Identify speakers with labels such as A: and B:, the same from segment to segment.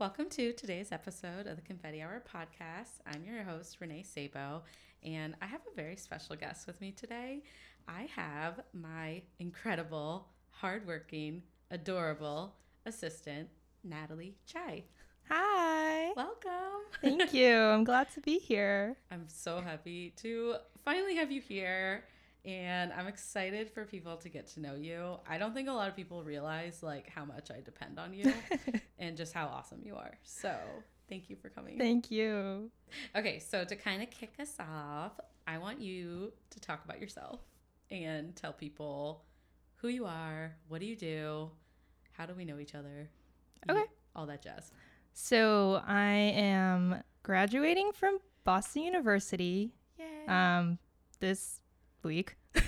A: Welcome to today's episode of the Confetti Hour podcast. I'm your host, Renee Sabo, and I have a very special guest with me today. I have my incredible, hardworking, adorable assistant, Natalie Chai.
B: Hi.
A: Welcome.
B: Thank you. I'm glad to be here.
A: I'm so happy to finally have you here and I'm excited for people to get to know you. I don't think a lot of people realize like how much I depend on you and just how awesome you are. So, thank you for coming.
B: Thank you.
A: Okay, so to kind of kick us off, I want you to talk about yourself and tell people who you are, what do you do, how do we know each other?
B: Okay.
A: All that jazz.
B: So, I am graduating from Boston University
A: Yay.
B: um this week.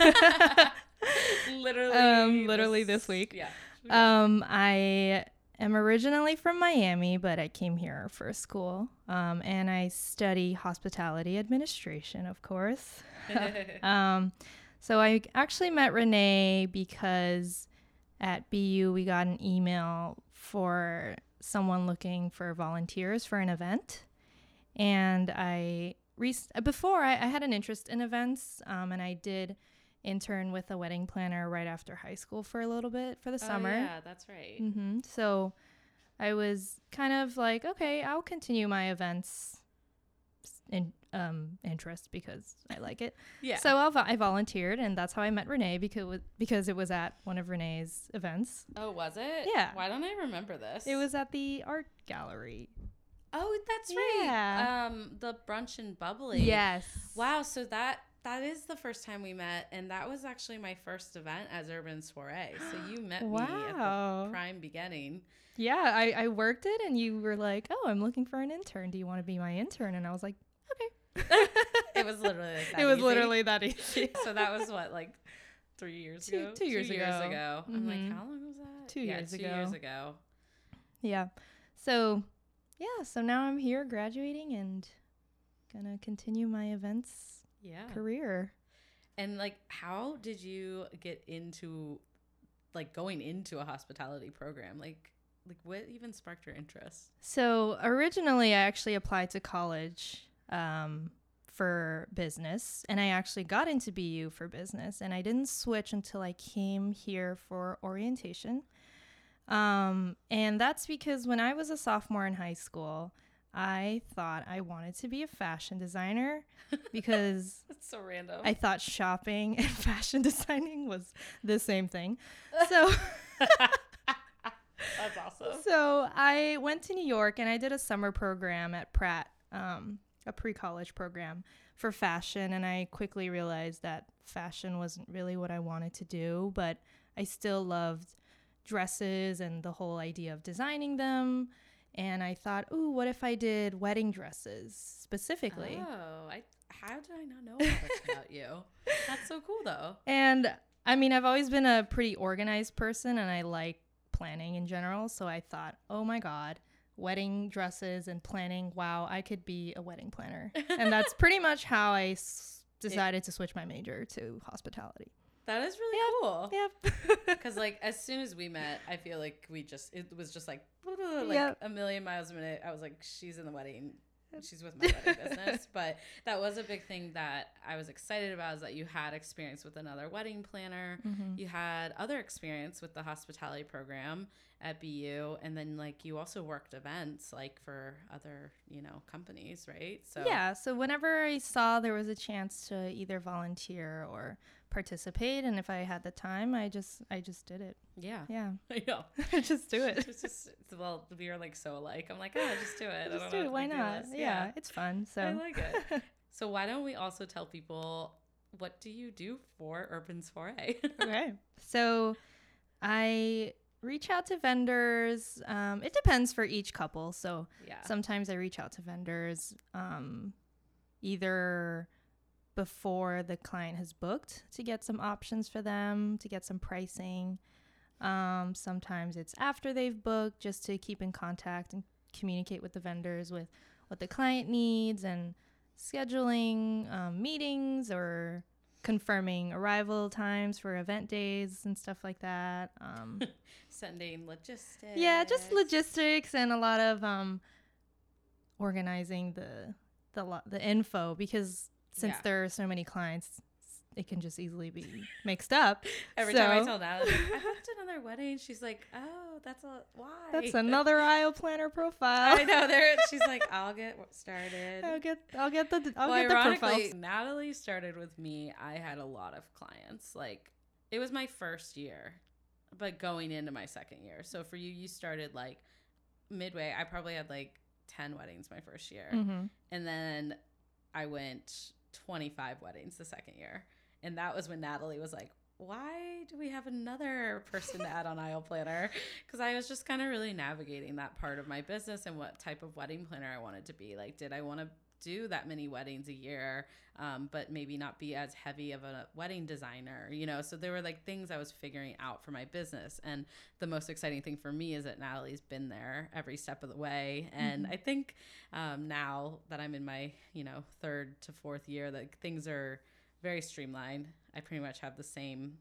A: literally
B: um, literally this week.
A: Yeah.
B: Um, I am originally from Miami, but I came here for school. Um, and I study hospitality administration, of course. um, so I actually met Renee because at BU we got an email for someone looking for volunteers for an event, and I re- before I, I had an interest in events, um, and I did intern with a wedding planner right after high school for a little bit for the
A: Oh,
B: summer.
A: yeah, that's right.
B: hmm So I was kind of like, okay, I'll continue my events in um interest because I like it.
A: Yeah.
B: So I'll, I volunteered, and that's how I met Renee because because it was at one of Renee's events.
A: oh, was it?
B: Yeah.
A: Why don't I remember this?
B: It was at the art gallery.
A: Oh, that's right.
B: Yeah.
A: Um, the brunch and bubbly.
B: Yes.
A: Wow. So that that is the first time we met, and that was actually my first event as Urban Soiree. So you met me at the prime beginning.
B: Yeah, I, I worked it, and you were like, "Oh, I'm looking for an intern. Do you want to be my intern?" And I was like, "Okay."
A: It was literally like that
B: it was
A: easy.
B: literally that easy.
A: so that was what like three years
B: Two-
A: ago.
B: two years ago.
A: ago. I'm like,
B: Mhm.
A: how long was that?
B: Two
A: yeah,
B: years
A: two
B: ago.
A: years ago.
B: Yeah. So, yeah, so now I'm here graduating and gonna continue my events
A: Yeah.
B: career.
A: And like, how did you get into like going into a hospitality program? Like, like what even sparked your interest?
B: So, originally I actually applied to college um, for business and I actually got into BU for business and I didn't switch until I came here for orientation. Um, and that's because when I was a sophomore in high school, I thought I wanted to be a fashion designer because
A: That's so random.
B: I thought shopping and fashion designing was the same thing. So
A: That's awesome.
B: so I went to New York and I did a summer program at Pratt, um, a pre-college program for fashion and I quickly realized that fashion wasn't really what I wanted to do, but I still loved dresses and the whole idea of designing them. And I thought, ooh, what if I did wedding dresses specifically?
A: Oh, I how did I not know about you? That's so cool though.
B: And I mean, I've always been a pretty organized person and I like planning in general. So I thought, oh my God, wedding dresses and planning. Wow, I could be a wedding planner. and that's pretty much how I s- decided to switch my major to hospitality.
A: That is really
B: Yep.
A: cool.
B: Yep.
A: Because like as soon as we met, I feel like we just it was just like like
B: Yep.
A: a million miles a minute. I was like, she's in the wedding. She's with my wedding business. But that was a big thing that I was excited about is that you had experience with another wedding planner.
B: Mhm.
A: You had other experience with the hospitality program at BU, and then like you also worked events like for other you know companies, right? So
B: Yeah. So whenever I saw there was a chance to either volunteer or participate, and if I had the time, I just I just did it.
A: yeah,
B: Yeah.
A: I know.
B: just do it.
A: It's just well, we are like so alike. I'm like, oh, just do it. I
B: Just
A: know
B: it. Why not?
A: this.
B: Yeah. It's fun. So
A: I like it. So why don't we also tell people what do you do for Urban Soiree?
B: okay. So I reach out to vendors. Um, it depends for each couple. So
A: yeah.
B: sometimes I reach out to vendors um, either before the client has booked to get some options for them, to get some pricing. Um, sometimes it's after they've booked just to keep in contact and communicate with the vendors with what the client needs and scheduling um, meetings or confirming arrival times for event days and stuff like that. Um,
A: Sending logistics.
B: yeah, just logistics and a lot of um, organizing the the lo- the info because since
A: Yeah.
B: there are so many clients, it can just easily be mixed up.
A: Every time I
B: So-
A: tell Natalie, I booked another wedding, she's like, "Oh, that's a why."
B: That's another aisle planner profile.
A: I know. There, she's like, "I'll get started."
B: I'll get I'll get the I'll
A: well,
B: get the profiles.
A: Natalie started with me. I had a lot of clients. Like, it was my first year, but going into my second year. So for you, you started like midway. I probably had like ten weddings my first year,
B: hmm
A: and then I went twenty five weddings the second year, and that was when Natalie was like. Why do we have another person to add on Aisle Planner? Because I was just kind of really navigating that part of my business and what type of wedding planner I wanted to be. Like, did I want to do that many weddings a year, um, but maybe not be as heavy of a wedding designer, you know? So there were like things I was figuring out for my business. And the most exciting thing for me is that Natalie's been there every step of the way. And I think um, now that I'm in my, you know, third to fourth year, like things are very streamlined. I pretty much have the same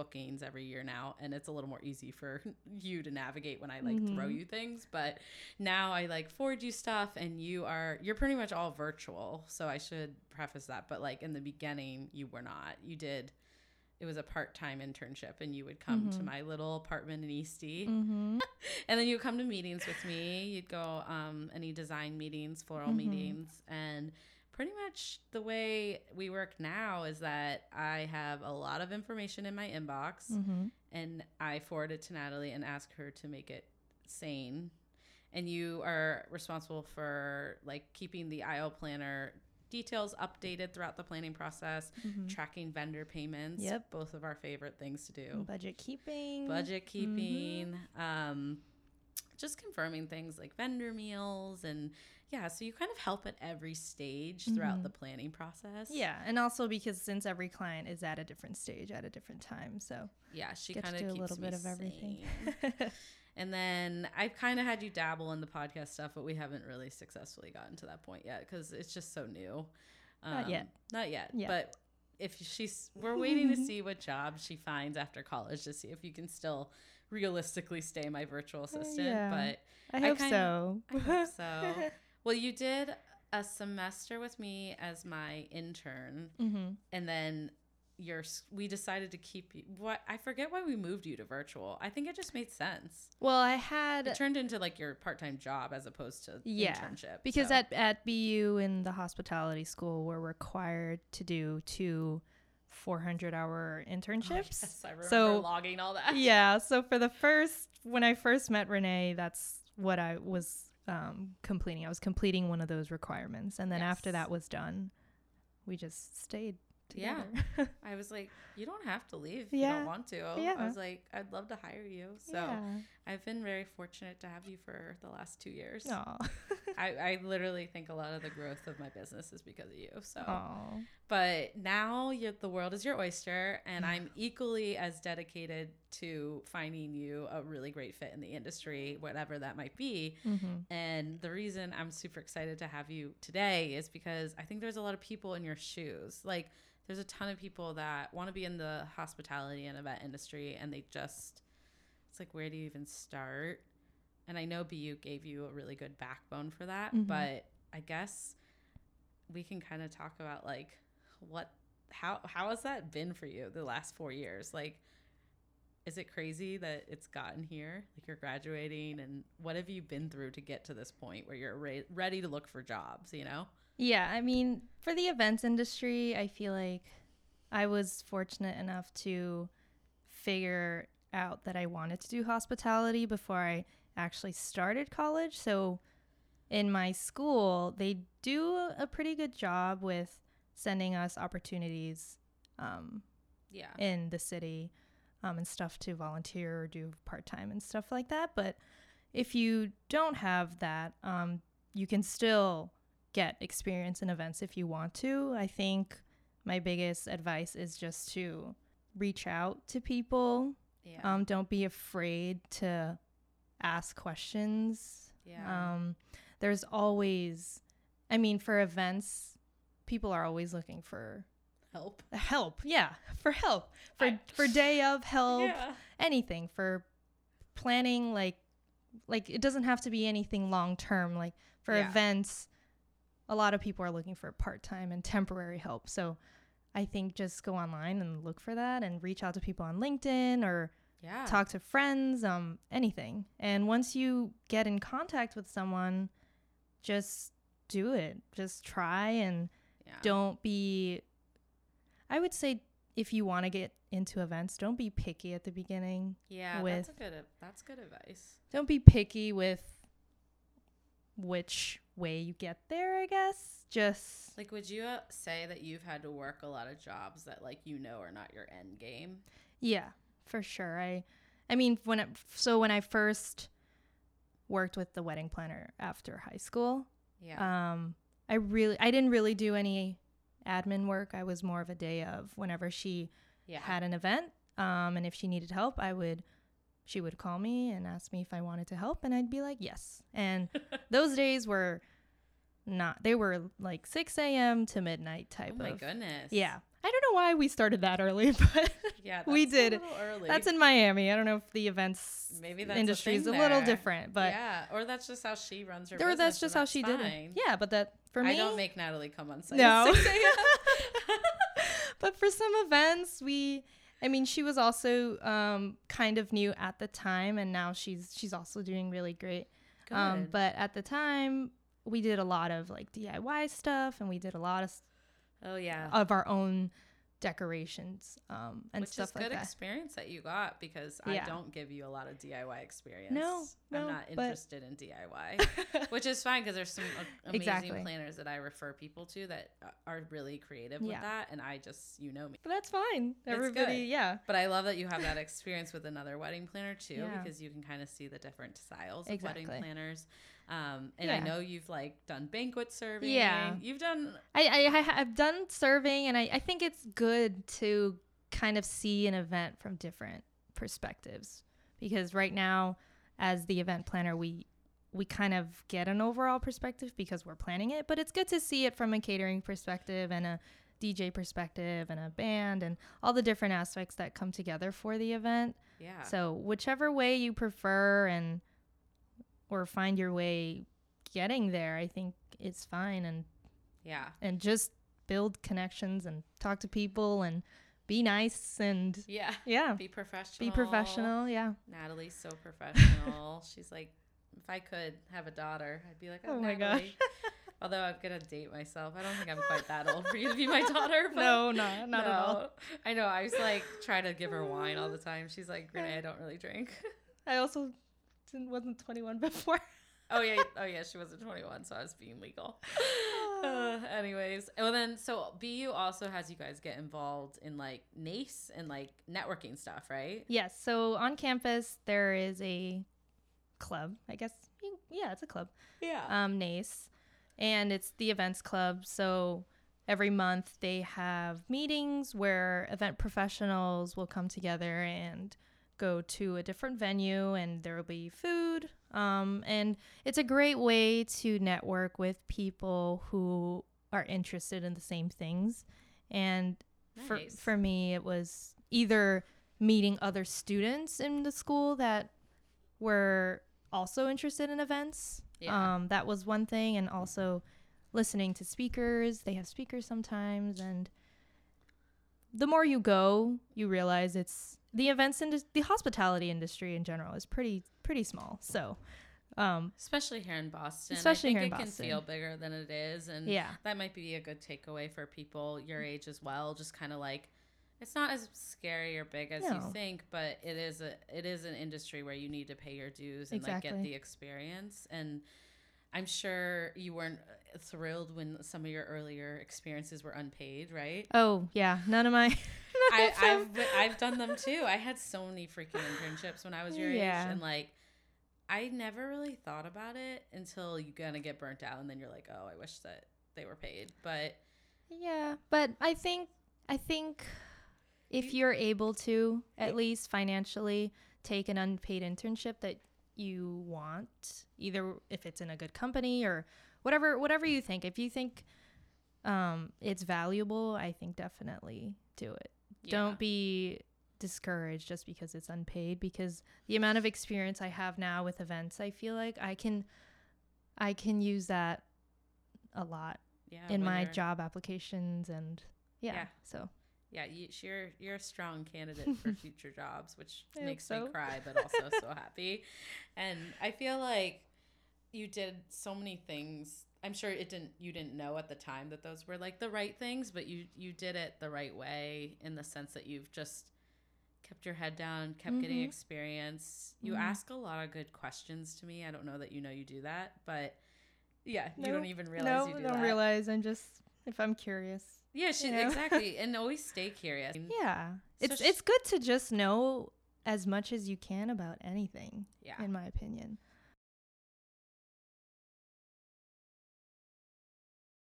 A: bookings every year now and it's a little more easy for you to navigate when I like throw
B: Mhm.
A: you things but now I like forward you stuff and you are you're pretty much all virtual so I should preface that but like in the beginning you were not you did it was a part-time internship and you would come to
B: Mhm.
A: my little apartment in Eastie
B: hmm
A: and then you would come to meetings with me you'd go um any design meetings floral
B: Mhm.
A: meetings and pretty much the way we work now is that I have a lot of information in my inbox
B: hmm
A: and I forward it to Natalie and ask her to make it sane. And you are responsible for like keeping the aisle planner details updated throughout the planning process,
B: hmm
A: tracking vendor payments.
B: Yep.
A: Both of our favorite things to do.
B: budget keeping.
A: Budget keeping, um, just confirming things like vendor meals and yeah, so you kind of help at every stage throughout
B: Mhm.
A: the planning process.
B: Yeah, and also because since every client is at a different stage at a different time, so
A: Yeah, she kind of
B: do a
A: keeps
B: little
A: me
B: bit of everything.
A: And then I've kind of had you dabble in the podcast stuff, but we haven't really successfully gotten to that point yet because it's just so new. Um,
B: Not yet.
A: Not yet.
B: Yeah.
A: But if she's, we're waiting to see what job she finds after college to see if you can still realistically stay my virtual assistant.
B: Uh, yeah.
A: But
B: I hope
A: kinda-
B: so.
A: I hope so. well, you did a semester with me as my intern,
B: hmm
A: and then your we decided to keep you. What I forget why we moved you to virtual. I think it just made sense.
B: Well, I had
A: It turned into like your part time job as opposed to
B: Yeah,
A: internship.
B: because
A: so-
B: at at BU in the hospitality school, we're required to do two 400 hour
A: Oh,
B: internships.
A: yes, I remember
B: so-
A: logging all that.
B: yeah so for the first when i first met renee that's what i was um, completing i was completing one of those requirements. And then after that was done we just stayed
A: Yeah. I was like, you don't have to leave if you don't want to. I was like, I'd love to hire you. So
B: yeah.
A: I've been very fortunate to have you for the last two years. I, I literally think a lot of the growth of my business is because of you. So,
B: Aw.
A: but now the world is your oyster, and I'm equally as dedicated to finding you a really great fit in the industry, whatever that might be.
B: Mhm.
A: And the reason I'm super excited to have you today is because I think there's a lot of people in your shoes. Like, there's a ton of people that want to be in the hospitality and event industry, and they just, it's like, where do you even start? And I know BU gave you a really good backbone for that,
B: Mhm.
A: but I guess we can kind of talk about like what, how, how has that been for you the last four years? Like, is it crazy that it's gotten here? Like you're graduating, and what have you been through to get to this point where you're re- ready to look for jobs? You know?
B: Yeah, I mean, for the events industry, I feel like I was fortunate enough to figure out that I wanted to do hospitality before I actually started college. So in my school, they do a pretty good job with sending us opportunities um,
A: Yeah.
B: in the city um, and stuff to volunteer or do part time and stuff like that. But if you don't have that, um, you can still get experience in events if you want to. I think my biggest advice is just to reach out to people.
A: Yeah.
B: Um, don't be afraid to ask questions.
A: yeah.
B: Um, there's always, I mean, for events, people are always looking for
A: Help.
B: help. Yeah, for help. For
A: I-
B: for day of help,
A: Yeah.
B: anything for planning like like it doesn't have to be anything long term like for
A: Yeah.
B: events a lot of people are looking for part-time and temporary help so i think just go online and look for that and reach out to people on linkedin or
A: Yeah.
B: talk to friends um anything and once you get in contact with someone just do it just try and
A: yeah.
B: don't be i would say if you want to get into events don't be picky at the beginning
A: Yeah,
B: with-
A: that's a good. That's good advice.
B: don't be picky with which way you get there i guess just
A: Like, would you uh, say that you've had to work a lot of jobs that, like, you know, are not your end game?
B: yeah for sure i i mean when it, so when i first worked with the wedding planner after high school
A: Yeah.
B: um i really i didn't really do any admin work i was more of a day of whenever she
A: yeah.
B: had an event um, and if she needed help i would she would call me and ask me if i wanted to help and i'd be like yes and those days were not they were like 6 a.m to midnight type oh
A: my
B: of
A: goodness.
B: yeah i don't know why we started that early but
A: Yeah.
B: we did.
A: A little early.
B: that's in miami i don't know if the events
A: Maybe that's a
B: industry is a little different but
A: yeah, or that's just how she runs her.
B: or
A: business,
B: that's just how she did it yeah but that for me
A: I don't make Natalie come on site.
B: No.
A: at 6 a.m.
B: but for some events we i mean she was also um, kind of new at the time and now she's she's also doing really great um, but at the time we did a lot of like diy stuff and we did a lot of
A: oh yeah.
B: of our own decorations um, and
A: Which
B: stuff
A: is
B: like
A: good
B: that
A: experience that you got because
B: Yeah.
A: I don't give you a lot of DIY experience.
B: No,
A: I'm
B: no,
A: not
B: but-
A: interested in DIY, which is fine because there's some amazing
B: Exactly.
A: planners that I refer people to that are really creative
B: Yeah.
A: with that, and I just you know me.
B: but that's fine
A: It's
B: everybody yeah
A: But I love that you have that experience with another wedding planner too,
B: Yeah.
A: because you can kind of see the different styles of wedding planners. Um, and I know you've like done banquet serving.
B: Yeah.
A: you've done.
B: I, I I- I've done serving, and I, I think it's good to kind of see an event from different perspectives because right now, as the event planner, we we kind of get an overall perspective because we're planning it, but it's good to see it from a catering perspective and a DJ perspective and a band and all the different aspects that come together for the event.
A: Yeah.
B: So whichever way you prefer and or find your way getting there, I think it's fine and
A: yeah.
B: and just build connections and talk to people and be nice and
A: Yeah.
B: yeah,
A: Be professional.
B: be professional. Yeah.
A: Natalie's so professional. She's like, if I could have a daughter, I'd be like, oh,
B: Oh my
A: Natalie. Although I'm gonna date myself. I don't think I'm quite that old for you to be my daughter.
B: No, no, not at all.
A: I know. I was like trying to give her wine all the time. She's like, Renee, I don't really drink.
B: I also didn't, wasn't 21 before.
A: oh yeah, oh yeah. She wasn't 21, so I was being legal. Uh, anyways, well then, so BU also has you guys get involved in like NACE and like networking stuff, right?
B: yes. So on campus there is a club. I guess yeah, it's a club.
A: Yeah.
B: Um, NACE, and it's the events club. So every month they have meetings where event professionals will come together and go to a different venue and there will be food um, and it's a great way to network with people who are interested in the same things. And for, for me it was either meeting other students in the school that were also interested in events
A: Yeah.
B: um, that was one thing and also listening to speakers. They have speakers sometimes and the more you go you realize it's the events industry the hospitality industry in general is pretty pretty small so um,
A: Especially here in Boston.
B: Especially
A: I think
B: here in
A: it can
B: Boston.
A: feel bigger than it is. And
B: yeah
A: that might be a good takeaway for people your age as well. Just kind of like it's not as scary or big as you think, but it is a it is an industry where you need to pay your dues and like get the experience. And I'm sure you weren't thrilled when some of your earlier experiences were unpaid, right?
B: oh yeah none of my
A: I, I've I've done them too. I had so many freaking internships when I was your
B: Yeah.
A: age, and like I never really thought about it until you kind of get burnt out, and then you're like, oh, I wish that they were paid. But
B: Yeah, but I think I think if you're able to at least financially take an unpaid internship that you want, either if it's in a good company or whatever whatever you think, if you think um it's valuable, I think definitely do it.
A: yeah.
B: Don't be discouraged just because it's unpaid because the amount of experience I have now with events, I feel like I can I can use that a lot
A: yeah,
B: in my job applications and yeah,
A: Yeah.
B: so
A: Yeah, you, you're you're a strong candidate for future jobs, which
B: I
A: makes
B: so.
A: me cry, but also so happy. And I feel like you did so many things. I'm sure it didn't you didn't know at the time that those were like the right things, but you you did it the right way in the sense that you've just kept your head down, kept getting
B: Mhm.
A: experience. You
B: Mhm.
A: ask a lot of good questions to me. I don't know that you know you do that, but yeah, you don't even realize
B: no,
A: you do I
B: don't
A: that.
B: realize. I'm just if I'm curious.
A: yeah, she,
B: you know?
A: exactly, and always stay curious.
B: Yeah, it's
A: sh-
B: it's good to just know as much as you can about anything,
A: Yeah.
B: in my opinion.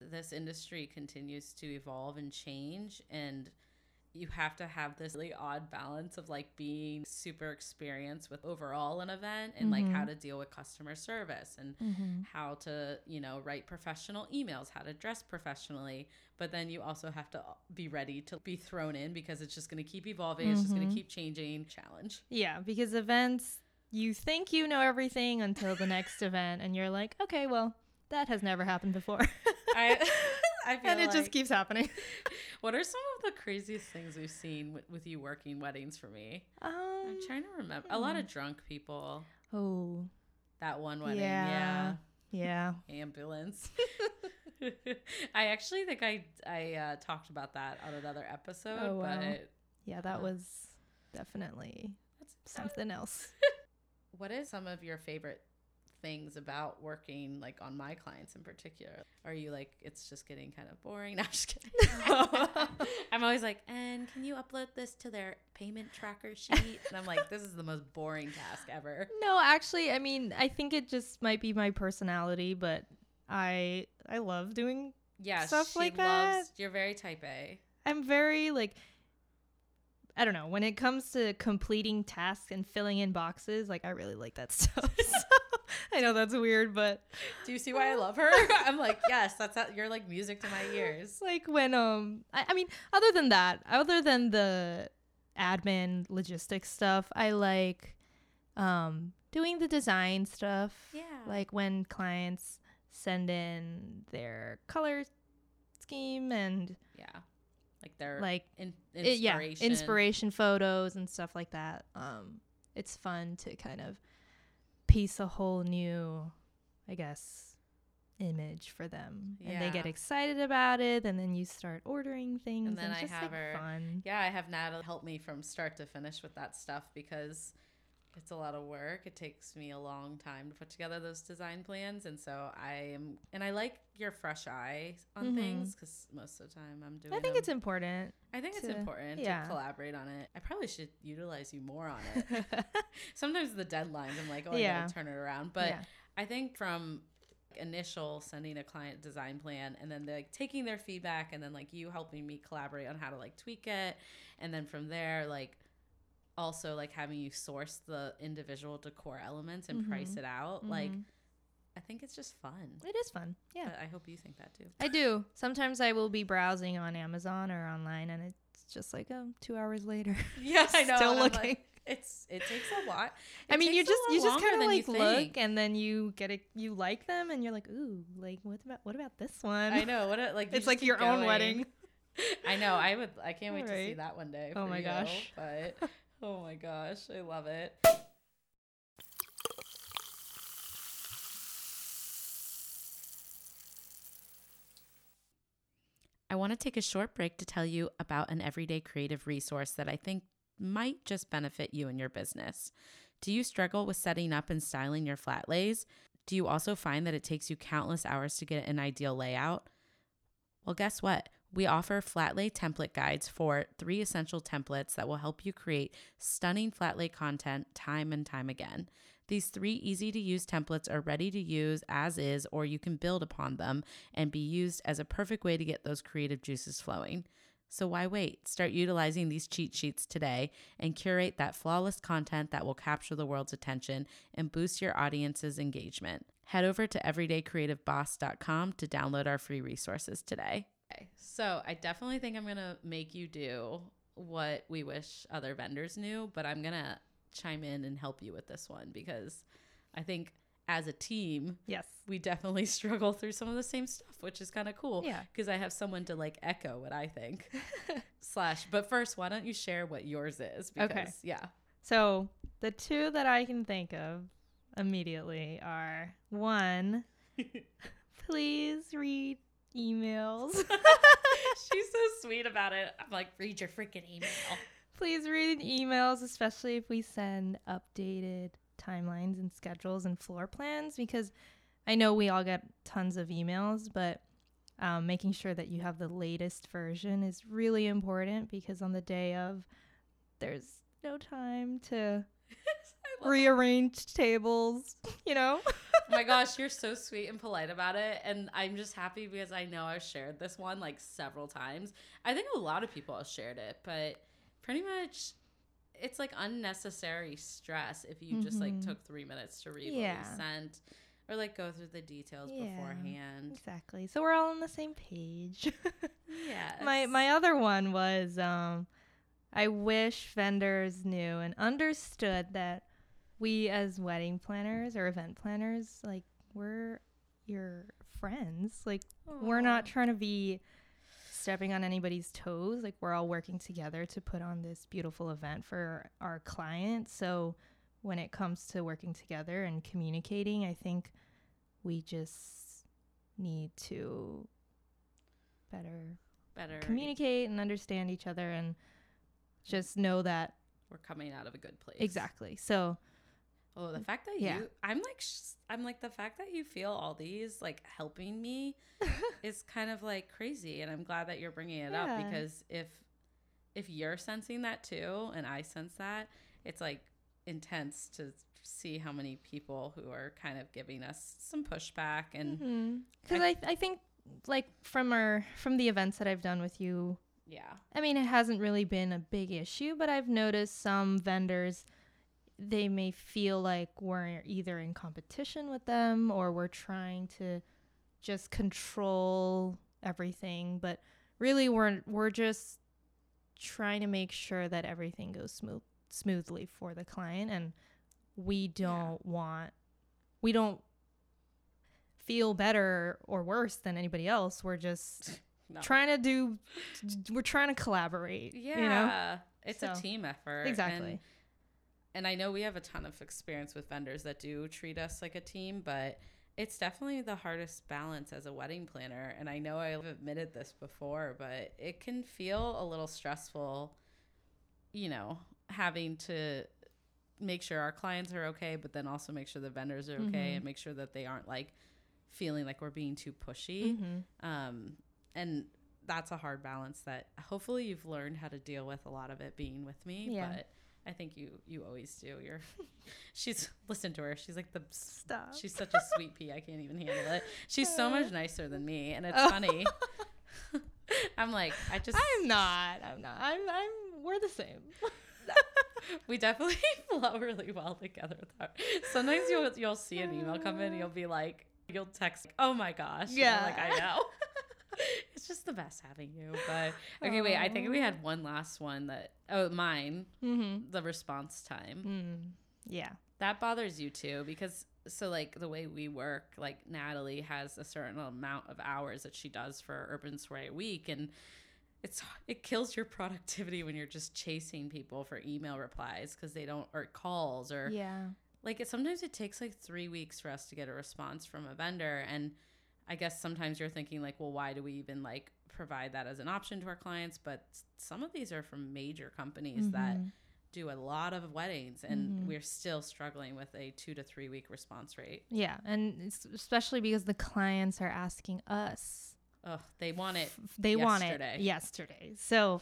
A: This industry continues to evolve and change and you have to have this really odd balance of like being super experienced with overall an event and like how
B: Mhm.
A: to deal with customer service and
B: Mm-hmm.
A: how to you know write professional emails how to dress professionally but then you also have to be ready to be thrown in because it's just going to keep evolving it's just going to keep changing challenge
B: Yeah, because events, you think you know everything until the next event, and you're like, okay, well, that has never happened before.
A: I- I feel
B: and it
A: like-
B: just keeps happening.
A: what are some of the craziest things we've seen with, with you working weddings for me
B: Um,
A: i'm trying to remember a lot of drunk people
B: oh,
A: that one wedding
B: Yeah.
A: yeah,
B: yeah.
A: ambulance i actually think i i uh, talked about that on another episode
B: Oh, wow.
A: but
B: Yeah, that
A: Uh,
B: was definitely
A: that's
B: something else.
A: what is some of your favorite things about working like on my clients in particular. Are you like it's just getting kind of boring? No, i'm just kidding. I'm always like and can you upload this to their payment tracker sheet? And i'm like this is the most boring task ever.
B: No, actually, I mean, I think it just might be my personality, but I I love doing.
A: yeah
B: Stuff
A: she
B: like
A: loves you're very type a.
B: I'm very like I don't know, when it comes to completing tasks and filling in boxes, like I really like that stuff. so, I know that's weird, but
A: do you see why i love her? I'm like yes that's how, you're like music to my ears.
B: Like when um I, I mean, other than that, other than the admin logistics stuff, I like um doing the design stuff.
A: yeah.
B: Like when clients send in their color scheme and
A: yeah like they're
B: like
A: in,
B: it- yeah
A: inspiration.
B: inspiration photos and stuff like that. Um it's fun to kind of piece a whole new i guess image for them. And they get excited about it and then you start ordering things
A: And then
B: it's
A: I
B: just,
A: have
B: like,
A: her-
B: fun.
A: Yeah, I have Natalie help me from start to finish with that stuff because it's a lot of work. It takes me a long time to put together those design plans, and so I am, and I like your fresh eye on
B: Mhm.
A: things because most of the time I'm doing.
B: i think
A: them.
B: it's important
A: I think it's important
B: yeah.
A: to collaborate on it. I probably should utilize you more on it. Sometimes the deadlines, I'm like, oh, I
B: Yeah.
A: gotta turn it around, but.
B: yeah.
A: I think from initial sending a client design plan and then like taking their feedback and then like you helping me collaborate on how to like tweak it and then from there like also like having you source the individual decor elements and price
B: Mhm.
A: it out like
B: Mhm.
A: I think it's just fun.
B: it is fun yeah
A: But I hope you think that too.
B: I do. Sometimes I will be browsing on Amazon or online, and it's just like, oh, two hours later.
A: Yeah, I know.
B: Still looking.
A: like, it's it takes a lot.
B: I mean, you just you just kind of like look, and then you get it. You like them, and you're like, ooh, like what about what about this one?
A: I know what a, like
B: It's like your own wedding.
A: I know. I would. I can't wait to see that one day.
B: Oh my
A: you,
B: gosh.
A: But oh my gosh, I love it. I want to take a short break to tell you about an everyday creative resource that I think might just benefit you and your business. Do you struggle with setting up and styling your flat lays? Do you also find that it takes you countless hours to get an ideal layout? Well, guess what? We offer flat lay template guides for three essential templates that will help you create stunning flat lay content time and time again. These three easy to use templates are ready to use as is, or you can build upon them and be used as a perfect way to get those creative juices flowing. So why wait? Start utilizing these cheat sheets today and curate that flawless content that will capture the world's attention and boost your audience's engagement. Head over to everydaycreativeboss.com to download our free resources today. Okay, so I definitely think I'm going to make you do what we wish other vendors knew, but I'm going to chime in and help you with this one because I think as a team,
B: Yes.
A: we definitely struggle through some of the same stuff, which is kind of cool.
B: Yeah.
A: Because I have someone to like echo what I think. Slash, but first, why don't you share what yours is? Because,
B: Okay.
A: Yeah.
B: So the two that I can think of immediately are one, please read emails.
A: She's so sweet about it. I'm like, read your freaking email.
B: please read emails, especially if we send updated timelines and schedules and floor plans, because I know we all get tons of emails, but um, making sure that you have the latest version is really important because on the day of, there's no time to
A: I love
B: rearrange tables, you know?
A: oh my gosh, you're so sweet and polite about it. And I'm just happy because I know I've shared this one like several times. I think a lot of people have shared it, but pretty much it's like unnecessary stress if you just like
B: Mhm.
A: took three minutes to read
B: Yeah.
A: what we sent or like go through the details
B: Yeah.
A: beforehand.
B: Exactly. So we're all on the same page.
A: Yeah.
B: my my other one was um I wish vendors knew and understood that we as wedding planners or event planners like we're your friends. Like we're not trying to be stepping on anybody's toes. Like we're all working together to put on this beautiful event for our clients. So when it comes to working together and communicating, I think we just need to better
A: better.
B: communicate and understand each other and just know that
A: We're coming out of a good place.
B: exactly. So
A: Oh, the fact that
B: Yeah.
A: you, I'm like, sh- I'm like the fact that you feel all these like helping me is kind of like crazy, and I'm glad that you're bringing it up because if if you're sensing that too, and I sense that, it's like intense to see how many people who are kind of giving us some pushback and mm-hmm.
B: because I, I think like from our from the events that I've done with you
A: yeah,
B: I mean, it hasn't really been a big issue, but I've noticed some vendors, they may feel like we're either in competition with them or we're trying to just control everything. But really, we're we're just trying to make sure that everything goes smooth smoothly for the client, and we don't want we don't feel better or worse than anybody else. We're just
A: no.
B: trying to do we're trying to collaborate
A: yeah,
B: you know
A: it's
B: So,
A: a team effort
B: exactly
A: and- I know we have a ton of experience with vendors that do treat us like a team, but it's definitely the hardest balance as a wedding planner. And I know I've admitted this before, but it can feel a little stressful, you know, having to make sure our clients are okay, but then also make sure the vendors are okay
B: Mhm.
A: and make sure that they aren't like feeling like we're being too pushy.
B: Mhm.
A: Um, and that's a hard balance that hopefully you've learned how to deal with a lot of it being with me.
B: Yeah.
A: But I think you you always do. You're she's listen to her. She's like the
B: Stop.
A: she's such a sweet pea. I can't even handle it. She's so much nicer than me, and it's
B: Oh.
A: funny. I'm like I just
B: i'm not i'm not i'm i'm we're the same
A: we definitely flow really well together. Though. Sometimes you'll you'll see an email come in, you'll be like you'll text, oh my gosh, and I'm like I know. it's just the best having you. But okay, wait. I think we had one last one that oh mine
B: mm-hmm.
A: the response time
B: mm. yeah
A: that bothers you too because so like the way we work like natalie has a certain amount of hours that she does for urban soiree week and it's it kills your productivity when you're just chasing people for email replies because they don't or calls or
B: yeah
A: like it, sometimes it takes like three weeks for us to get a response from a vendor and i guess sometimes you're thinking like well why do we even like provide that as an option to our clients but some of these are from major companies that
B: Mhm.
A: do a lot of weddings and
B: Mhm.
A: we're still struggling with a two to three week response rate
B: yeah and it's especially because the clients are asking us
A: oh they want it
B: f- they want it yesterday so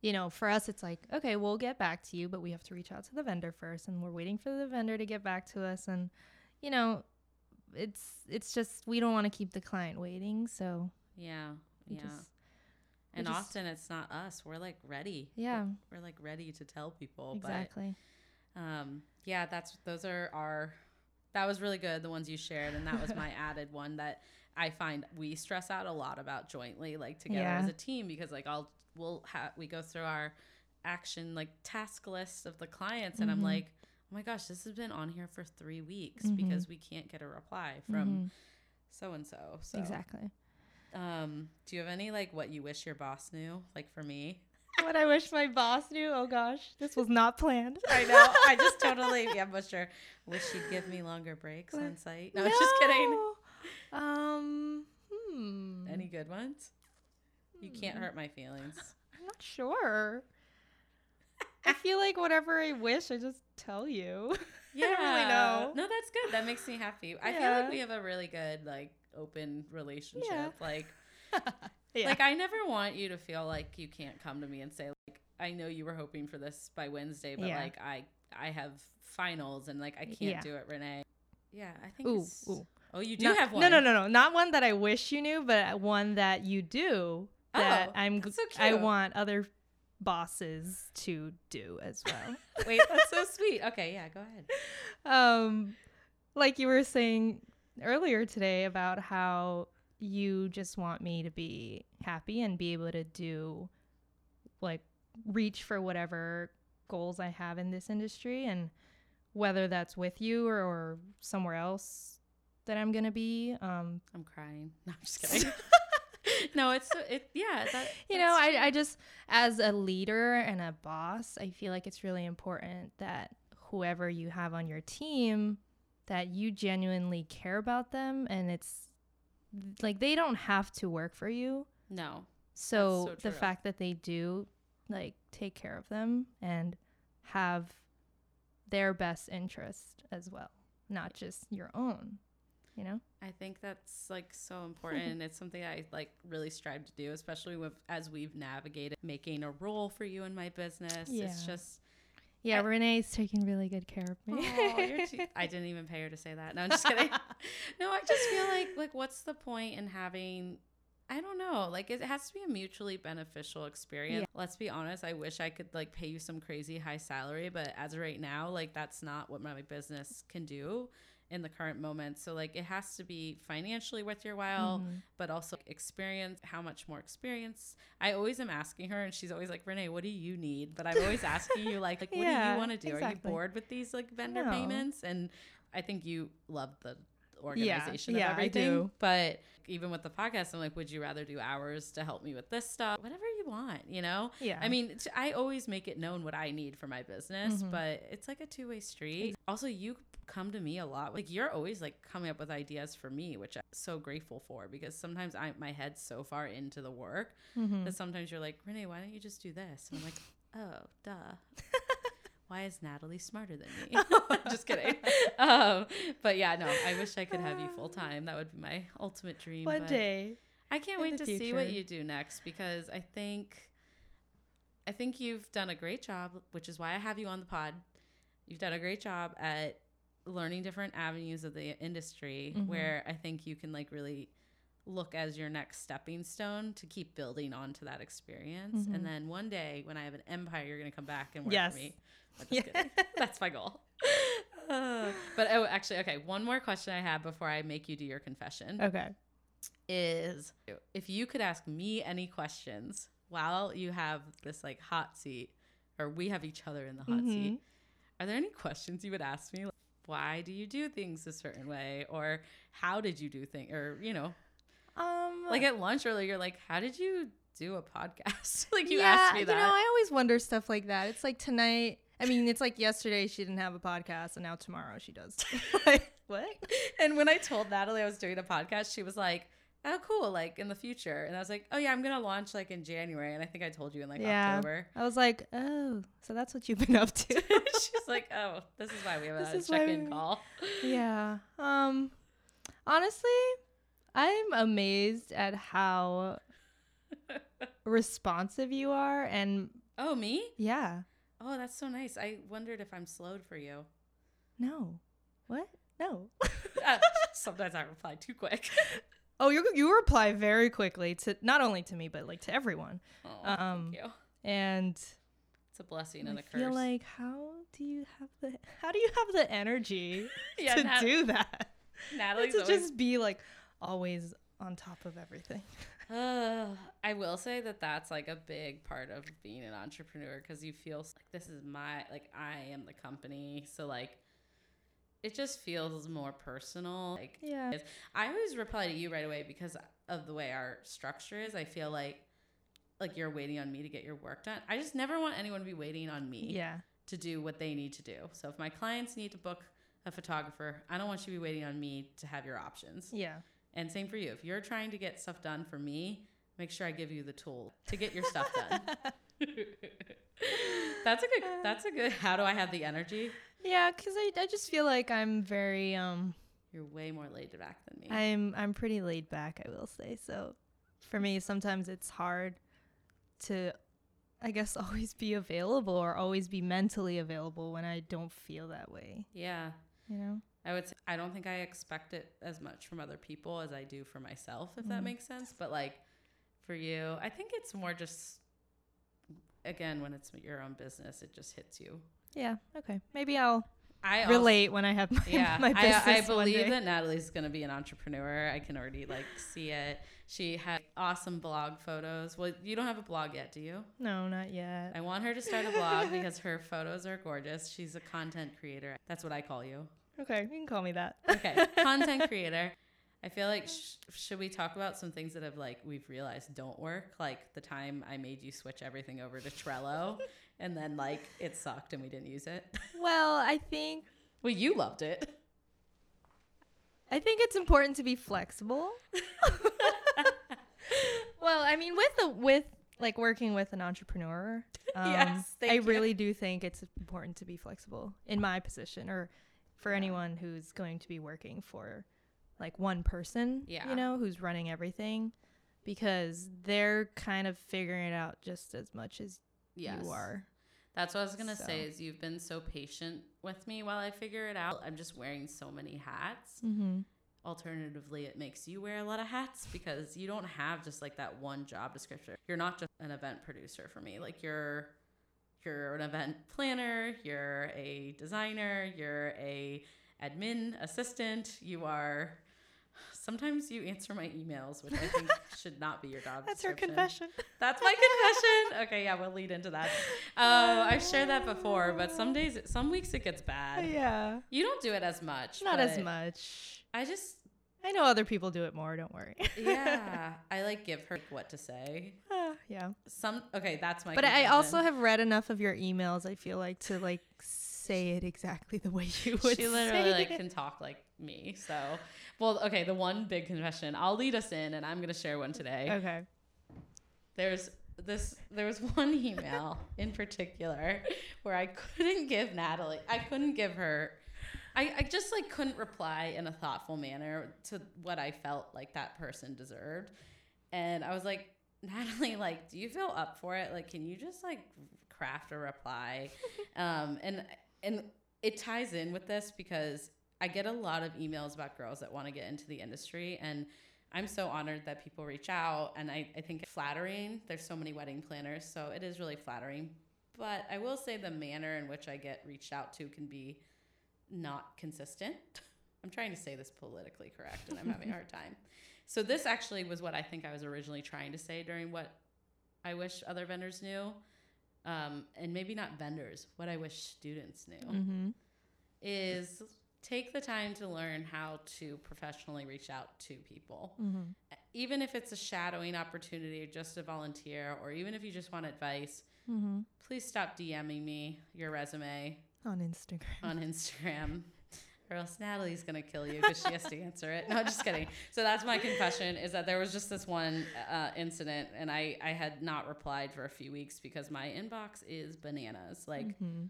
B: you know, for us, it's like, okay, we'll get back to you, but we have to reach out to the vendor first, and we're waiting for the vendor to get back to us, and you know, it's it's just we don't want to keep the client waiting, so
A: Yeah. Yeah.
B: just-
A: and
B: just-
A: often it's not us. We're like ready.
B: Yeah.
A: We're, we're like ready to tell people.
B: exactly.
A: But um yeah, that's those are our that was really good, the ones you shared, and that was my added one that I find we stress out a lot about jointly, like together
B: Yeah.
A: as a team, because like I'll we'll have we go through our action like task list of the clients and I'm
B: Mhm.
A: like, Oh my gosh, this has been on here for three weeks
B: Mhm.
A: because we can't get a reply from
B: Mhm.
A: so and so. So
B: exactly.
A: um, do you have any like what you wish your boss knew? Like for me,
B: what I wish my boss knew. Oh gosh, this was not planned.
A: I know. I just totally yeah, but sure. Wish she'd give me longer breaks on site. No, I'm just kidding.
B: Um. Hmm.
A: Any good ones? You can't
B: Hmm.
A: hurt my feelings.
B: I'm not sure. I feel like whatever I wish, I just tell you. I don't really know.
A: No, that's good. That makes me happy. I feel like we have a really good like open relationship.
B: Yeah.
A: Like
B: yeah.
A: like I never want you to feel like you can't come to me and say like I know you were hoping for this by Wednesday, but
B: Yeah.
A: like I I have finals and like I can't
B: Yeah.
A: do it, Renee. Yeah, I think
B: ooh,
A: it's
B: ooh.
A: Oh, you do
B: Not-
A: have one.
B: No, no, no, no. Not one that I wish you knew, but one that you do that
A: Oh,
B: I'm
A: so
B: I want other bosses to do as well.
A: Wait, that's so sweet. Okay, yeah, go ahead.
B: um like you were saying earlier today about how you just want me to be happy and be able to do like reach for whatever goals I have in this industry and whether that's with you or, or somewhere else that I'm going to be um
A: I'm crying. No, I'm just kidding. no, it's it. Yeah, that,
B: you know I, I just as a leader and a boss i feel like it's really important that whoever you have on your team that you genuinely care about them and it's like they don't have to work for you
A: no.
B: so,
A: so
B: the fact that they do like take care of them and have their best interest as well not just your own you know
A: I think that's like so important. and it's something I like really strive to do, especially with as we've navigated making a role for you in my business. It's
B: Yeah.
A: just
B: yeah
A: I-
B: renee's taking really good care of me
A: oh, too, I didn't even pay her to say that. No, I'm just kidding. no, I just feel like like what's the point in having I don't know. Like it has to be a mutually beneficial experience. Let's be honest. I wish I could like pay you some crazy high salary, but as of right now, like that's not what my business can do in the current moment. So like it has to be financially worth your while,
B: Mhm.
A: but also experience. How much more experience? I always am asking her, and she's always like, "Renee, what do you need?" But I'm always asking you like, like what do you want to do? Are you bored with these like vendor
B: No.
A: payments? And I think you love the organization
B: yeah, I
A: of everything.
B: do.
A: But even with the podcast, I'm like, would you rather do hours to help me with this stuff? Whatever you want, you know?
B: yeah
A: I mean, I always make it known what I need for my business,
B: Mhm.
A: but it's like a two way street. Also, you come to me a lot. Like you're always like coming up with ideas for me, which I'm so grateful for because sometimes I my head's so far into the work
B: Mhm.
A: that sometimes you're like, Renee, why don't you just do this? And I'm like, oh, duh. Why is Natalie smarter than me? just kidding. Um, but yeah, no, I wish I could have you full time. That would be my ultimate dream.
B: one day
A: I can't wait to see what you do next because I think I think you've done a great job, which is why I have you on the pod. You've done a great job at learning different avenues of the industry
B: Mhm.
A: where I think you can like really look as your next stepping stone to keep building onto that experience.
B: Mhm.
A: And then one day when I have an empire, you're going to come back and work
B: Yes.
A: for me.
B: Yeah.
A: kidding. That's my goal. Uh, but oh, actually, okay. One more question I have before I make you do your confession
B: okay
A: is if you could ask me any questions while you have this like hot seat or we have each other in the hot seat
B: Mhm.
A: are there any questions you would ask me why do you do things a certain way or how did you do things or you know
B: um
A: like at lunch earlier you're like how did you do a podcast like you
B: yeah,
A: asked me that
B: You know, I always wonder stuff like that. It's like tonight. I mean, it's like yesterday she didn't have a podcast, and now tomorrow she does. like what?
A: and when i told natalie i was doing a podcast she was like oh cool like in the future and i was like oh yeah i'm gonna launch like in january and i think i told you in like
B: Yeah.
A: october
B: I was like, oh, so that's what you've been up to.
A: She's like, oh, this is why we have
B: This
A: a check-in
B: we-
A: call.
B: yeah. Um, honestly, I'm amazed at how responsive you are and
A: Oh, me?
B: Yeah.
A: Oh, that's so nice. I wondered if I'm slowed for you.
B: No. What? No.
A: Uh, sometimes I reply too quick.
B: Oh, you you reply very quickly to not only to me but like to everyone.
A: Oh,
B: Um,
A: thank you.
B: And
A: It's a blessing
B: I
A: and a curse.
B: feel like how do you have the how do you have the energy
A: yeah,
B: to
A: Nat-
B: do that?
A: Natalie's
B: to
A: always
B: just be like always on top of everything.
A: Uh, I will say that that's like a big part of being an entrepreneur because you feel like this is my like I am the company, so like it just feels more personal. Like
B: Yeah.
A: I always reply to you right away because of the way our structure is. I feel like like you're waiting on me to get your work done. I just never want anyone to be waiting on me
B: Yeah.
A: to do what they need to do. So if my clients need to book a photographer, I don't want you to be waiting on me to have your options.
B: Yeah.
A: And same for you. If you're trying to get stuff done for me, make sure I give you the tool to get your stuff done. that's a good that's a good how do I have the energy?
B: Yeah, cuz I I just feel like I'm very um
A: You're way more laid back than me.
B: I'm I'm pretty laid back, I will say. So for me sometimes it's hard to I guess always be available or always be mentally available when I don't feel that way,
A: yeah.
B: you know?
A: I would say I don't think I expect it as much from other people as I do for myself, if that
B: Mhm.
A: makes sense. But like for you, I think it's more just again when it's your own business, it just hits you.
B: Yeah, okay. Maybe I'll
A: I also-
B: relate when I have my,
A: yeah,
B: my business
A: I, I believe that Natalie's gonna be an entrepreneur. I can already like see it. She had awesome blog photos. Well, you don't have a blog yet, do you?
B: No, not yet.
A: I want her to start a blog because her photos are gorgeous. She's a content creator. That's what I call you.
B: Okay, you can call me that.
A: Okay, content creator. I feel like sh- should we talk about some things that have like we've realized don't work, like the time I made you switch everything over to Trello, and then like it sucked and we didn't use it.
B: Well, I think
A: Well, you loved it.
B: I think it's important to be flexible. well, I mean, with the with like working with an entrepreneur, um,
A: Yes,
B: I
A: you.
B: really do think it's important to be flexible in my position, or for anyone who's going to be working for like one person,
A: Yeah.
B: you know, who's running everything, because they're kind of figuring it out just as much as
A: Yes.
B: you are.
A: That's what I was gonna say. Is you've been so patient with me while I figure it out. I'm just wearing so many hats.
B: Mm-hmm.
A: Alternatively, it makes you wear a lot of hats because you don't have just like that one job description. You're not just an event producer for me. Like you're you're an event planner, you're a designer, you're a admin assistant, you are sometimes you answer my emails, which I think should not be your job
B: That's her confession.
A: That's my confession. Okay, yeah, we'll lead into that. Oh, I've shared that before, but some days, some weeks it gets bad.
B: yeah,
A: You don't do it as much.
B: not as much.
A: I just,
B: I know other people do it more. Don't worry.
A: yeah, I like give her what to say.
B: Ah, yeah.
A: Some, okay, that's my.
B: But I also have read enough of your emails. I feel like to like say it exactly the way you would.
A: She literally
B: say
A: like
B: it.
A: can talk like me. So, well, okay, the one big confession. I'll lead us in, and I'm gonna share one today.
B: Okay.
A: There's this there was one email in particular where I couldn't give Natalie I couldn't give her I, I just like couldn't reply in a thoughtful manner to what I felt like that person deserved. And I was like, Natalie, like, do you feel up for it? Like, can you just like craft a reply? um, and and it ties in with this because I get a lot of emails about girls that want to get into the industry and I'm so honored that people reach out and I, I think it's flattering. There's so many wedding planners, so it is really flattering. But I will say the manner in which I get reached out to can be not consistent. I'm trying to say this politically correct and I'm having a hard time. So this actually was what I think I was originally trying to say during what I wish other vendors knew. Um, and maybe not vendors, what I wish students knew
B: Mm-hmm.
A: is take the time to learn how to professionally reach out to people.
B: Mm-hmm.
A: Even if it's a shadowing opportunity just a volunteer, or even if you just want advice,
B: Mm-hmm.
A: please stop DMing me your resume
B: On Instagram.
A: on Instagram. Or else Natalie's gonna kill you because she has to answer it. No, just kidding. So that's my confession: is that there was just this one uh, incident, and I I had not replied for a few weeks because my inbox is bananas. Like
B: mm-hmm.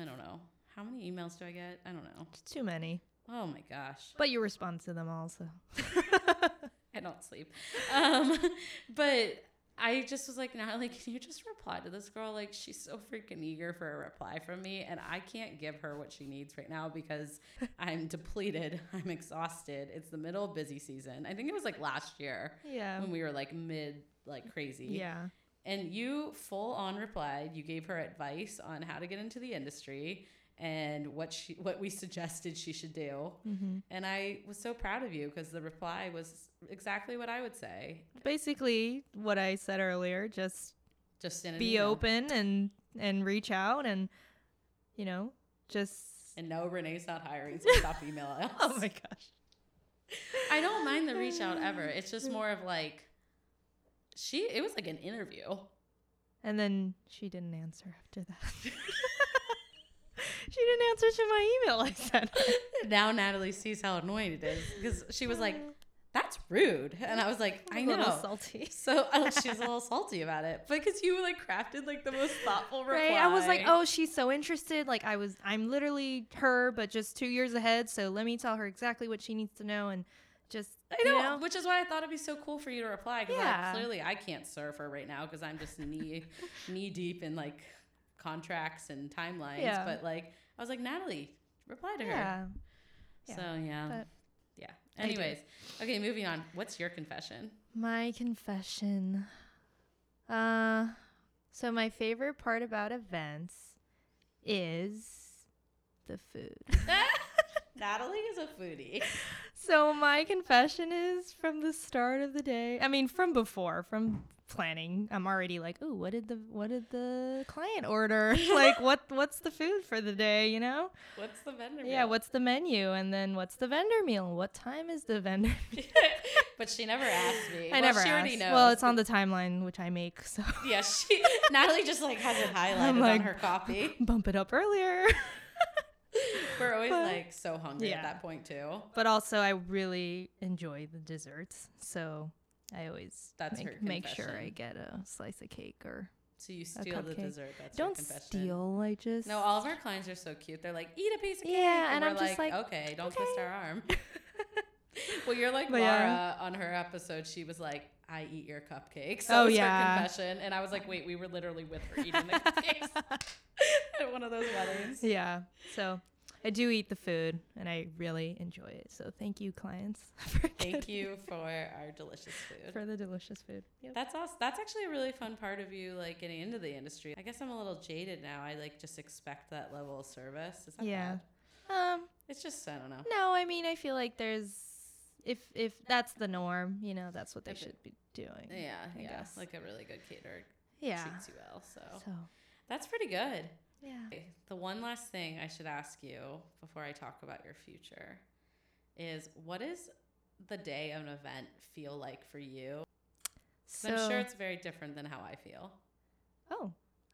A: I don't know how many emails do I get? I don't know.
B: Too many.
A: Oh my gosh.
B: But you respond to them also.
A: I don't sleep. Um, but I just was like, Natalie, can you just reply to this girl? Like, she's so freaking eager for a reply from me, and I can't give her what she needs right now because I'm depleted. I'm exhausted. It's the middle of busy season. I think it was like last year
B: Yeah.
A: when we were like mid, like crazy.
B: Yeah.
A: And you full on replied. You gave her advice on how to get into the industry and what she what we suggested she should do.
B: hmm
A: And I was so proud of you because the reply was exactly what I would say.
B: Basically, what I said earlier, just
A: Just in
B: be
A: email.
B: open and and reach out and you know just
A: And no, Renee's not hiring, so stop emailing us.
B: oh my gosh
A: I don't mind the reach out ever. It's just more of like she. It was like an interview.
B: and then she didn't answer after that she didn't answer to my email i sent
A: now Natalie sees how annoying it is because she was like, "That's rude," and I was like, "I
B: a little
A: know."
B: salty
A: So oh, she was a little salty about it, But because you like crafted like the most thoughtful reply.
B: Right. I was like, oh, she's so interested. Like I was, I'm literally her, but just two years ahead. So let me tell her exactly what she needs to know, and just
A: I
B: you
A: know, which is why I thought it'd be so cool for you to reply because
B: Yeah.
A: clearly I can't serve her right now because I'm just knee knee deep in like contracts and timelines.
B: Yeah.
A: But like, was like, Natalie, reply to her.
B: Yeah.
A: So yeah,
B: but
A: yeah. Anyways, okay, moving on. What's your confession?
B: My confession. Uh, so my favorite part about events is the food.
A: Natalie is a foodie.
B: So my confession is from the start of the day. I mean, from before, from planning. I'm already like, oh, what did the what did the client order? like, what what's the food for the day? You know?
A: What's the vendor?
B: Yeah.
A: meal?
B: What's the menu? And then what's the vendor meal? What time is the vendor? meal?
A: but she never asked me.
B: I
A: Well,
B: never
A: She already
B: asked.
A: knows.
B: Well, it's on the timeline which I make, so
A: Yeah, she Natalie just like has it highlighted
B: like-
A: on her copy.
B: bump it up earlier.
A: We're always
B: But-
A: like so hungry
B: Yeah.
A: at that point too.
B: but also, I really enjoy the desserts, so I always
A: That's
B: make,
A: her
B: make sure I get a slice of cake or
A: So you steal the dessert. That's
B: don't
A: confession.
B: steal. I just
A: No, all of our clients are so cute. They're like, eat a piece of cake.
B: Yeah, and
A: we're
B: I'm just like,
A: okay, don't twist our arm. well, you're like
B: But
A: Laura
B: yeah.
A: on her episode. She was like, I eat your cupcakes.
B: Oh,
A: was
B: yeah.
A: her confession. And I was like, wait, we were literally with her eating the cupcakes at one of those weddings.
B: yeah. So I do eat the food, and I really enjoy it. So thank you, clients, for
A: Thank you for our delicious food.
B: for the delicious food. Yep.
A: That's awesome. That's actually a really fun part of you, like getting into the industry. I guess I'm a little jaded now. I like just expect that level of service. Is that
B: Yeah.
A: bad?
B: Um.
A: It's just I don't know.
B: No, I mean I feel like there's if if that's the norm, you know, that's what they
A: If it-
B: should be doing.
A: Yeah,
B: I
A: yeah.
B: guess.
A: Like a really good caterer
B: Yeah.
A: treats you well. So
B: So
A: that's pretty good.
B: Yeah.
A: The one last thing I should ask you before I talk about your future is what does the day of an event feel like for you?
B: So
A: I'm sure it's very different than how I feel.
B: oh,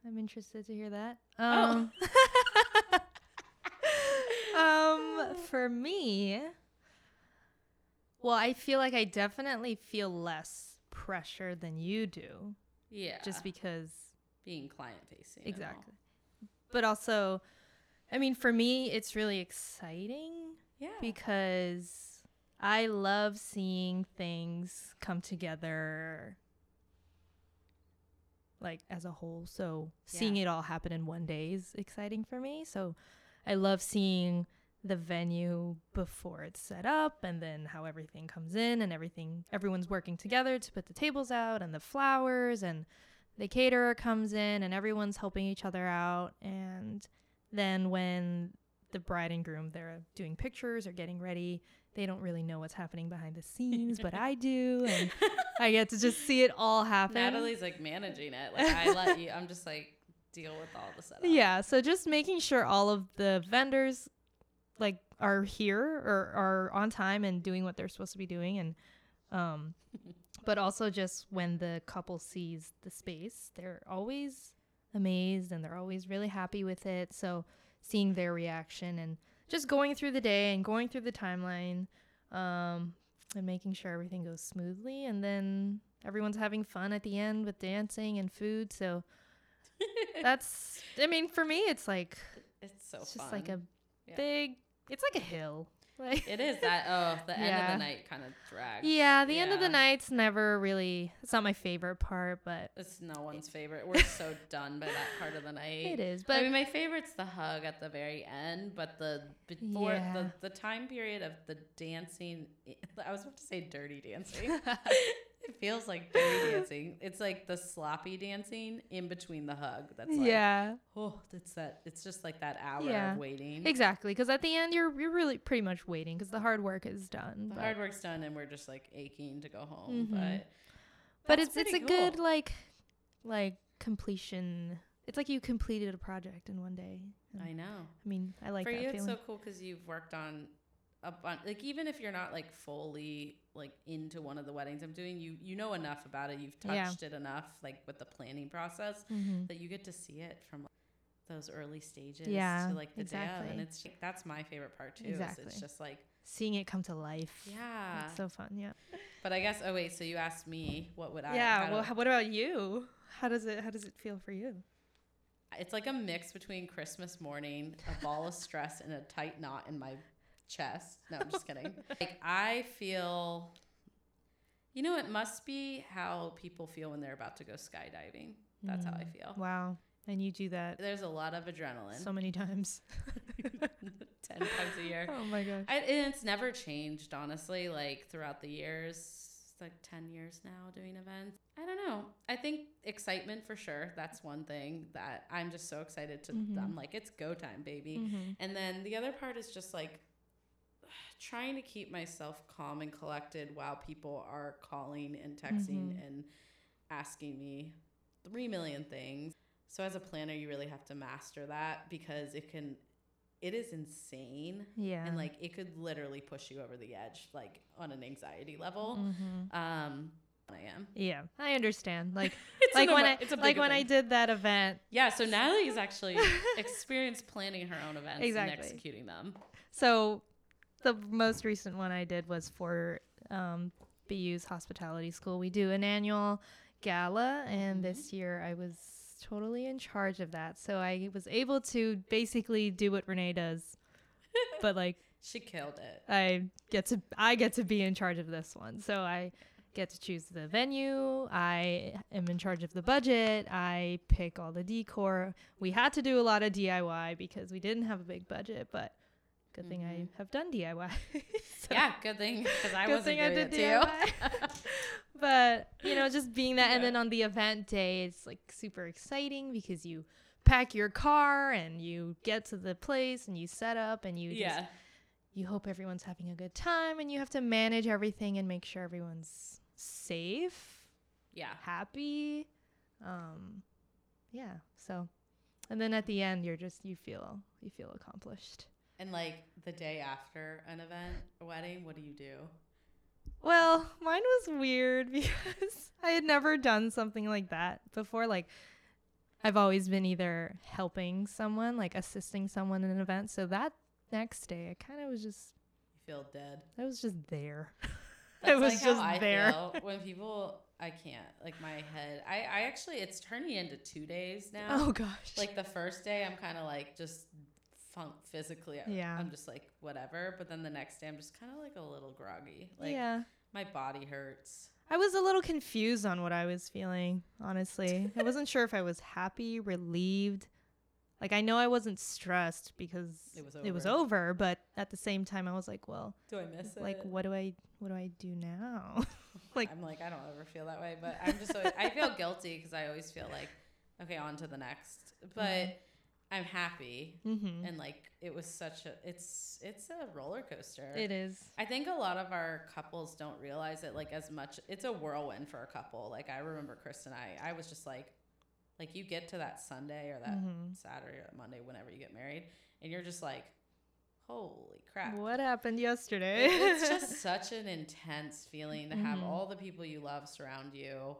B: I'm interested to hear that.
A: Oh.
B: Um, um, for me, well, I feel like I definitely feel less pressure than you do,
A: Yeah.
B: just because
A: being client facing.
B: exactly. But also, I mean, for me, it's really exciting
A: Yeah.
B: because I love seeing things come together like as a whole. So seeing it all happen in one day is exciting for me. So I love seeing the venue before it's set up and then how everything comes in and everything everyone's working together to put the tables out and the flowers and the caterer comes in and everyone's helping each other out and then when the bride and groom they're doing pictures or getting ready they don't really know what's happening behind the scenes but i do and i get to just see it all happen
A: Natalie's like managing it. Like I let you. I'm just like deal with all the setup.
B: yeah so just making sure all of the vendors like are here or are on time and doing what they're supposed to be doing and um but also just when the couple sees the space they're always amazed and they're always really happy with it so seeing their reaction and just going through the day and going through the timeline um and making sure everything goes smoothly and then everyone's having fun at the end with dancing and food so that's i mean for me it's like
A: It's so
B: it's
A: fun.
B: just like a
A: Yeah.
B: big it's like a hill Like
A: It is that. Oh, the end of the night kind of drags.
B: Yeah, the end of the night's never really. It's not my favorite part, but
A: It's no one's favorite. We're so done by that part of the night.
B: it is.
A: But I mean, my favorite's the hug at the very end, but the before
B: Yeah.
A: the, the time period of the dancing, I was about to say dirty dancing. it feels like dirty dancing. It's like the sloppy dancing in between the hug. That's like,
B: yeah,
A: oh, it's that. It's just like that hour
B: Yeah.
A: of waiting.
B: exactly. Because at the end, you're you're really pretty much waiting because the hard work is done.
A: The
B: but-
A: hard work's done, and we're just like aching to go home.
B: Mhm.
A: But
B: but it's it's a
A: pretty
B: good like like completion. It's like you completed a project in one day.
A: I know.
B: I mean, I like
A: For
B: that
A: you, it's
B: feeling.
A: so cool because you've worked on a bunch. Like even if you're not like fully like into one of the weddings I'm doing, you you know enough about it. You've
B: Yeah.
A: touched it enough, like with the planning process,
B: Mhm.
A: that you get to see it from like, those early stages
B: Yeah,
A: to like the day of, and
B: exactly.
A: it's like, that's my favorite part too.
B: Exactly.
A: it's just like
B: Seeing it come to life.
A: yeah.
B: It's so fun. Yeah.
A: but I guess oh wait, so you asked me what would I?
B: yeah. Well,
A: do-
B: what about you? How does it How does it feel for you?
A: it's like a mix between Christmas morning, a ball of stress, and a tight knot in my chest. No, I'm just kidding. Like I feel, you know, it must be how people feel when they're about to go skydiving. That's how I
B: Mm.
A: feel.
B: Wow. And you do that
A: There's a lot of adrenaline,
B: so many times.
A: ten times a year.
B: oh my gosh.
A: I, and it's never changed, honestly. Like throughout the years, it's like ten years now doing events. I don't know. I think excitement for sure. That's one thing that I'm just so excited to.
B: Mhm.
A: I'm like, it's go time, baby.
B: Mhm.
A: And then the other part is just like trying to keep myself calm and collected while people are calling and texting
B: Mhm.
A: and asking me three million things. So as a planner, you really have to master that because it can, it is insane.
B: Yeah.
A: And like it could literally push you over the edge, like on an anxiety level.
B: Mhm.
A: Um, I am.
B: Yeah, I understand. Like,
A: It's
B: like when I
A: it's
B: like when I did that event.
A: Yeah, so Natalie's actually experienced planning her own events and executing them.
B: So, the most recent one I did was for um, BU's hospitality school. We do an annual gala, and
A: Mhm.
B: this year I was totally in charge of that. So I was able to basically do what Renee does, but like
A: She killed it.
B: I get to I get to be in charge of this one. So I get to choose the venue. I am in charge of the budget. I pick all the decor. We had to do a lot of DIY because we didn't have a big budget, but good thing I
A: Mhm.
B: have done DIY. So,
A: Yeah, good thing because I wasn't
B: thing I did
A: it too.
B: DIY. but you know, just being that, and then on the event day, it's like super exciting because you pack your car and you get to the place and you set up and you just you hope everyone's having a good time and you have to manage everything and make sure everyone's safe
A: yeah,
B: happy um yeah so and then at the end you're just you feel you feel accomplished
A: and like the day after an event, a wedding, what do you do?
B: well mine was weird because i had never done something like that before like i've always been either helping someone like assisting someone in an event so that next day i kind of was just
A: You feel dead.
B: i was just there
A: That's
B: it was
A: like
B: just
A: I
B: there
A: when people. I can't like my head. I I actually it's turning into two days now.
B: oh gosh
A: Like the first day, I'm kind of like just funk physically.
B: Yeah.
A: I'm just like whatever. But then the next day, I'm just kind of like a little groggy. Like
B: yeah
A: my body hurts.
B: I was a little confused on what I was feeling, honestly. I wasn't sure if I was happy, relieved. Like I know I wasn't stressed because
A: It was
B: it was
A: over.
B: over, but at the same time I was like, well,
A: Do I miss it?
B: like what do I what do I do now? like
A: I'm like I don't ever feel that way, but I'm just always, I feel guilty because I always feel like okay, on to the next. But. I'm happy
B: mhm.
A: and like it was such a it's it's a roller coaster.
B: It is.
A: I think a lot of our couples don't realize it like as much. It's a whirlwind for a couple. Like I remember Chris and I. I was just like, like you get to that Sunday or that
B: Mhm.
A: Saturday or Monday, whenever you get married, and you're just like, holy crap.
B: What happened yesterday?
A: It- it's just such an intense feeling to have
B: Mhm.
A: all the people you love surround you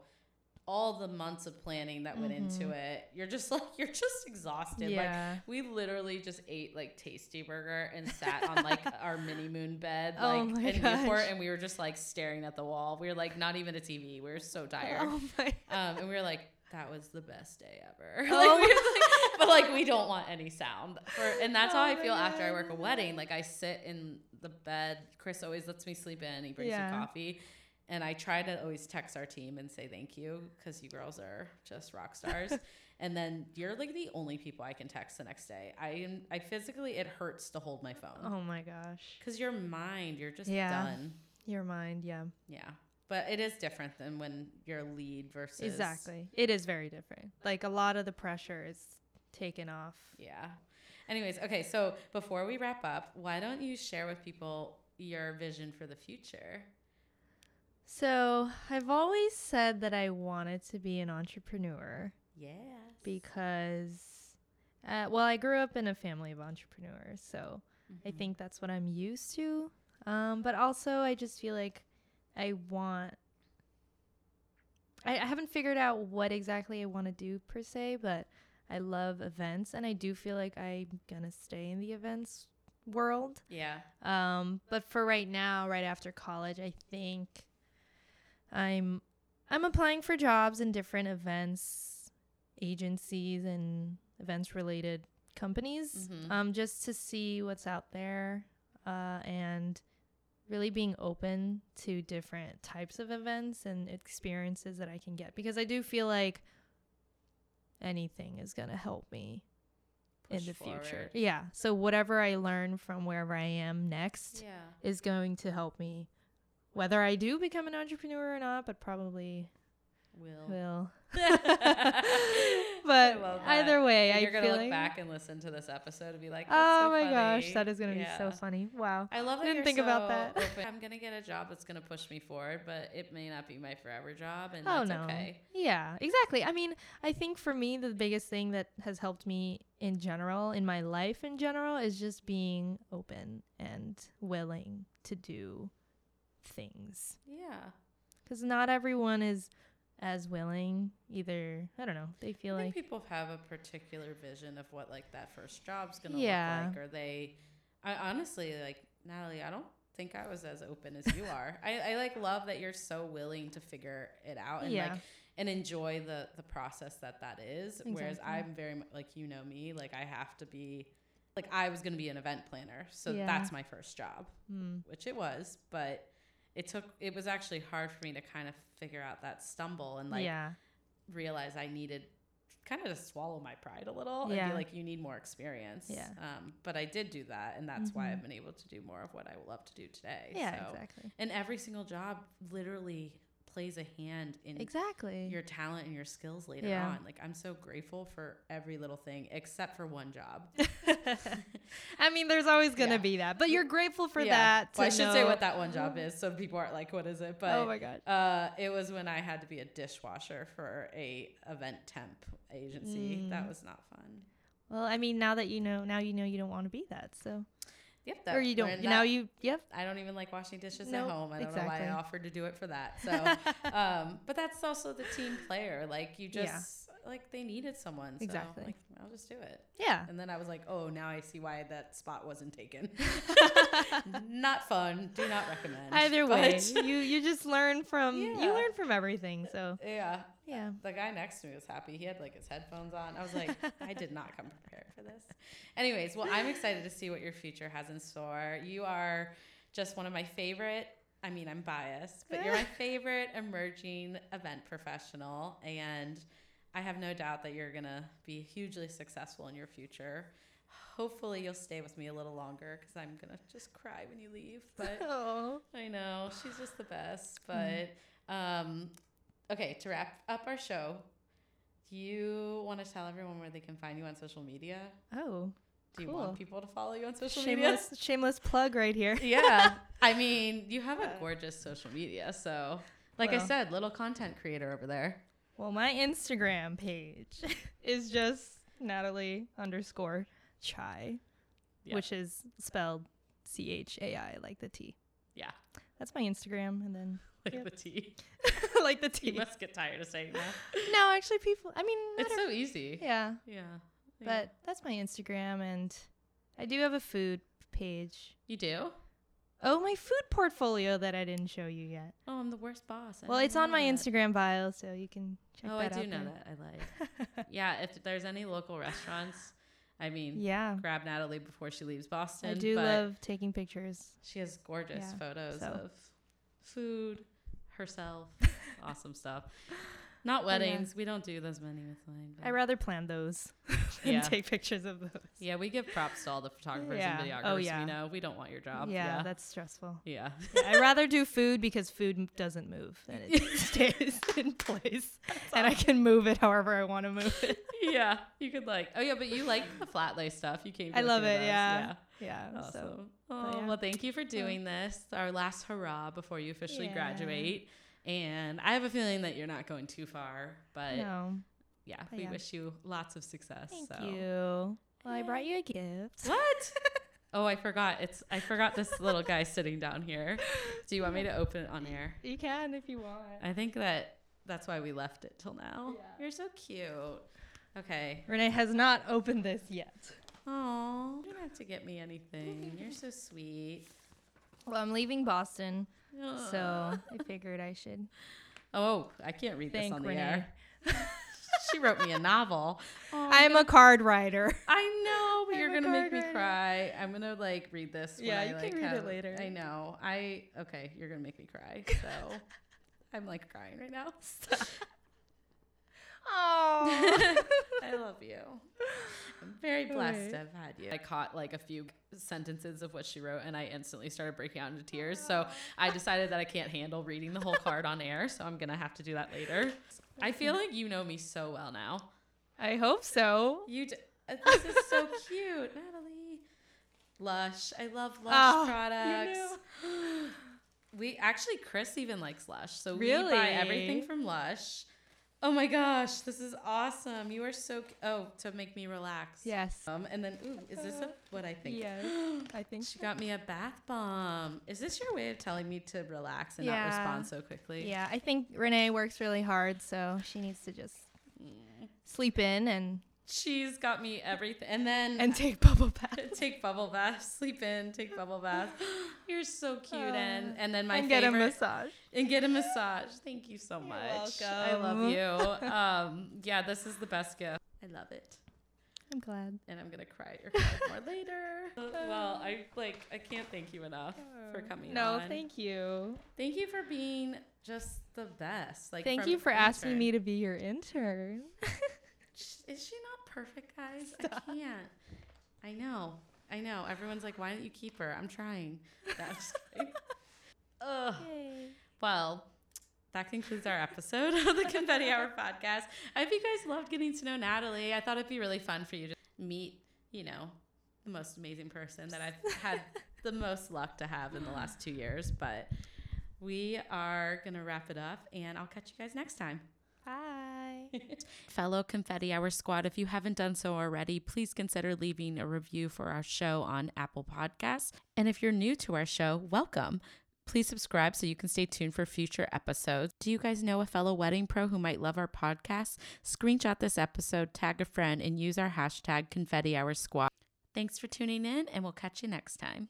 A: all the months of planning that went into
B: Mhm.
A: it you're just like you're just exhausted like
B: yeah.
A: we literally just ate like tasty burger and sat on like our mini moon bed
B: Oh
A: like
B: my
A: in Newport and we were just like staring at the wall we were like not even a tv we were so tired
B: oh my.
A: um and we were like that was the best day ever.
B: Oh
A: like, were like- but like we don't want any sound. For, and that's how
B: Oh
A: I
B: my
A: feel after I work a wedding. Like I sit in the bed. Chris always lets me sleep in. He brings
B: Yeah.
A: me coffee. And I try to always text our team and say thank you because you girls are just rock stars. and then you're like the only people I can text the next day. I am, I physically it hurts to hold my phone
B: Oh my gosh.
A: because your mind you're just
B: Yeah.
A: done.
B: Your mind, yeah.
A: Yeah, but it is different than when you're lead versus
B: Exactly. It is very different. Like a lot of the pressure is taken off.
A: Yeah. Anyways, okay, so before we wrap up, why don't you share with people your vision for the future?
B: So, I've always said that I wanted to be an entrepreneur
A: Yes.
B: because, uh, well, I grew up in a family of entrepreneurs. So, I
A: Mhm.
B: think that's what I'm used to. Um, but also, I just feel like I want. I, I haven't figured out what exactly I want to do per se, but I love events, and I do feel like I'm gonna stay in the events world.
A: Yeah.
B: Um, but for right now, right after college, I think I'm I'm applying for jobs in different events, agencies, and events related companies,
A: Mhm.
B: um, just to see what's out there, uh, and really being open to different types of events and experiences that I can get because I do feel like anything is gonna help me in
A: Push
B: the future. Yeah. So whatever I learn from wherever I am next
A: Yeah.
B: is going to help me whether I do become an entrepreneur or not, but probably
A: Will.
B: will. But either way,
A: And
B: I
A: you're gonna look
B: like
A: back and listen to this episode and be like,
B: Oh
A: so
B: my gosh, that is going to be so funny. Wow.
A: I love that
B: Didn't
A: you're
B: think about that.
A: open. I'm gonna get a job that's gonna push me forward, but it may not be my forever job, and
B: Oh
A: that's
B: no.
A: okay.
B: Yeah, exactly. I mean, I think for me the biggest thing that has helped me in general in my life in general is just being open and willing to do things.
A: Yeah.
B: Cuz not everyone is as willing either. I don't know. They feel
A: I
B: like
A: people have a particular vision of what like that first job's gonna
B: Yeah.
A: look like, or they. I honestly like Natalie. I don't think I was as open as you are. I, I like love that you're so willing to figure it out and
B: Yeah.
A: like and enjoy the the process that that is. Whereas I'm very mu- like you know me, like I have to be. Like I was gonna be an event planner, so
B: Yeah.
A: that's my first job,
B: mm,
A: which it was. But it took. It was actually hard for me to kind of figure out that stumble and like
B: yeah.
A: realize I needed kind of to swallow my pride a little and be like, you need more experience.
B: Yeah.
A: Um, but I did do that, and that's why
B: Mhm.
A: I've been able to do more of what I love to do today.
B: Yeah,
A: So-
B: exactly.
A: And every single job literally plays a hand in
B: Exactly.
A: your talent and your skills later
B: Yeah.
A: on. Like I'm so grateful for every little thing except for one job.
B: I mean, there's always going to
A: Yeah.
B: be that, but you're grateful for
A: Yeah.
B: that.
A: Well, I should say what that one job is, so people aren't like, "What is it?" But
B: oh my god.
A: Uh, it was when I had to be a dishwasher for a event temp agency. That
B: Mm.
A: was not fun.
B: Well, I mean, now that you know, now you know you don't want to be that. So,
A: Yep. That,
B: or you don't.
A: learned
B: Now you. Yep.
A: I don't even like washing dishes
B: Nope,
A: at home. I don't know why I offered to do it for that. So, um, but that's also the team player. Like you
B: Yeah.
A: just like they needed someone. So
B: Exactly.
A: Like I'll just do it.
B: Yeah.
A: And then I was like, oh, now I see why that spot wasn't taken. not fun. Do not recommend.
B: Either way, you you just learn from
A: Yeah.
B: you learn from everything. So
A: yeah.
B: yeah.
A: The guy next to me was happy. He had like his headphones on. I was like, I did not come prepared for this. Anyways, well, I'm excited to see what your future has in store. You are just one of my favorite. I mean, I'm biased, but you're my favorite emerging event professional. And I have no doubt that you're going to be hugely successful in your future. Hopefully, you'll stay with me a little longer because I'm going to just cry when you leave. But
B: Oh.
A: I know she's just the best. But um, okay, to wrap up our show, do you want to tell everyone where they can find you on social media?
B: Oh.
A: Do you want people to follow you on social
B: Shameless shameless plug right here.
A: Yeah, I mean, you have a gorgeous social media. So, like I said, little content creator over there.
B: Well, my Instagram page is just Natalie underscore Chai,
A: Yeah.
B: which is spelled C H A I like the T.
A: Yeah,
B: That's my Instagram, and then
A: like
B: Yep.
A: the T.
B: like the
A: You
B: T.
A: must get tired of saying that.
B: No, actually, people. I mean,
A: It's so easy.
B: yeah,
A: Yeah. yeah.
B: but that's my Instagram, and I do have a food page.
A: you do.
B: Oh, my food portfolio that I didn't show you yet.
A: Oh, I'm the worst boss. I
B: Well, it's on my
A: that.
B: Instagram bio, so you can check
A: Oh, I
B: that
A: do
B: out
A: know
B: there.
A: that. I lied. yeah, if there's any local restaurants, I mean,
B: Yeah.
A: grab Natalie before she leaves Boston.
B: I do love taking pictures.
A: She has gorgeous
B: Yeah,
A: photos
B: so.
A: of food, herself, awesome stuff. Not
B: But yeah.
A: weddings. We don't do those many with mine.
B: I rather plan those
A: Yeah.
B: take pictures of those.
A: yeah, we give props to all the photographers
B: Yeah.
A: and videographers.
B: Oh, yeah.
A: We know we don't want your job.
B: yeah, that's stressful.
A: yeah.
B: I rather do food because food doesn't move and it stays in place, and I can move it however I want to move it.
A: yeah. You could like, oh yeah, but you like the flat lay stuff. You came.
B: I love it. Yeah. Yeah.
A: Awesome.
B: So
A: oh, well, thank you for doing this. Our last hurrah before you officially graduate. And I have a feeling that you're not going too far, but
B: no,
A: yeah,
B: But
A: we
B: yeah.
A: wish you lots of success.
B: thank
A: so.
B: you. Well, I brought you a gift.
A: What? oh, I forgot. It's I forgot this little guy sitting down here. Do you want me to open it on air?
B: You can if you want.
A: I think that that's why we left it till now.
B: Yeah.
A: You're so cute. Okay.
B: Renee has not opened this yet.
A: Oh, you don't have to get me anything. You're so sweet.
B: Well, I'm leaving Boston, so I figured I should
A: Oh, I can't read this on the
B: Renee.
A: air. she wrote me a novel. Oh,
B: I'm a card writer.
A: I know, but
B: I'm
A: you're gonna make me cry. I'm gonna like read this. When
B: Yeah,
A: I,
B: you can
A: like,
B: read it later.
A: I know. I okay. You're gonna make me cry. So I'm like crying right now.
B: Oh.
A: I love you. I'm very blessed
B: Okay.
A: to have had you. I caught like a few sentences of what she wrote and I instantly started breaking out into tears. So I decided that I can't handle reading the whole card on air. So I'm going to have to do that later. I feel like you know me so well now.
B: I hope so.
A: You, d- uh, this is so cute, Natalie. Lush. I love Lush
B: Oh, you
A: products. We actually, Chris even likes Lush. So we buy everything from Lush. Oh my gosh, this is awesome. You are so, c- oh, to make me relax.
B: Yes.
A: Um, and then, ooh, is this a, what I think?
B: Yes. I think
A: She got me a bath bomb. Is this your way of telling me to relax and not respond so quickly?
B: Yeah, I think Renee works really hard, so she needs to just sleep in and
A: She's got me everything. And then
B: and take bubble bath.
A: take bubble bath, sleep in, take bubble bath. You're so cute, and
B: Uh,
A: and then my
B: and get a massage.
A: and get a massage. Thank you so much. Welcome. I love you. Um, yeah, this is the best gift. I love it,
B: I'm glad.
A: and I'm gonna cry at your card more later. Well, I like I can't thank you enough for coming
B: No,
A: on.
B: thank you.
A: Thank you for being just the best. Like
B: Thank you for asking me to be your intern.
A: Is she not perfect, guys? I can't. I know. I know. Everyone's like, why don't you keep her? I'm trying. I'm. Ugh. Well, that concludes our episode of the Confetti Hour podcast. I hope you guys loved getting to know Natalie. I thought it'd be really fun for you to meet, you know, the most amazing person that I've had the most luck to have in the last two years. But we are going to wrap it up, and I'll catch you guys next time.
B: Bye.
A: Fellow Confetti Hour Squad, if you haven't done so already, please consider leaving a review for our show on Apple Podcasts. And if you're new to our show, welcome. Please subscribe so you can stay tuned for future episodes. Do you guys know a fellow wedding pro who might love our podcast? Screenshot this episode, tag a friend, and use our hashtag Confetti Hour Squad. Thanks for tuning in, and we'll catch you next time.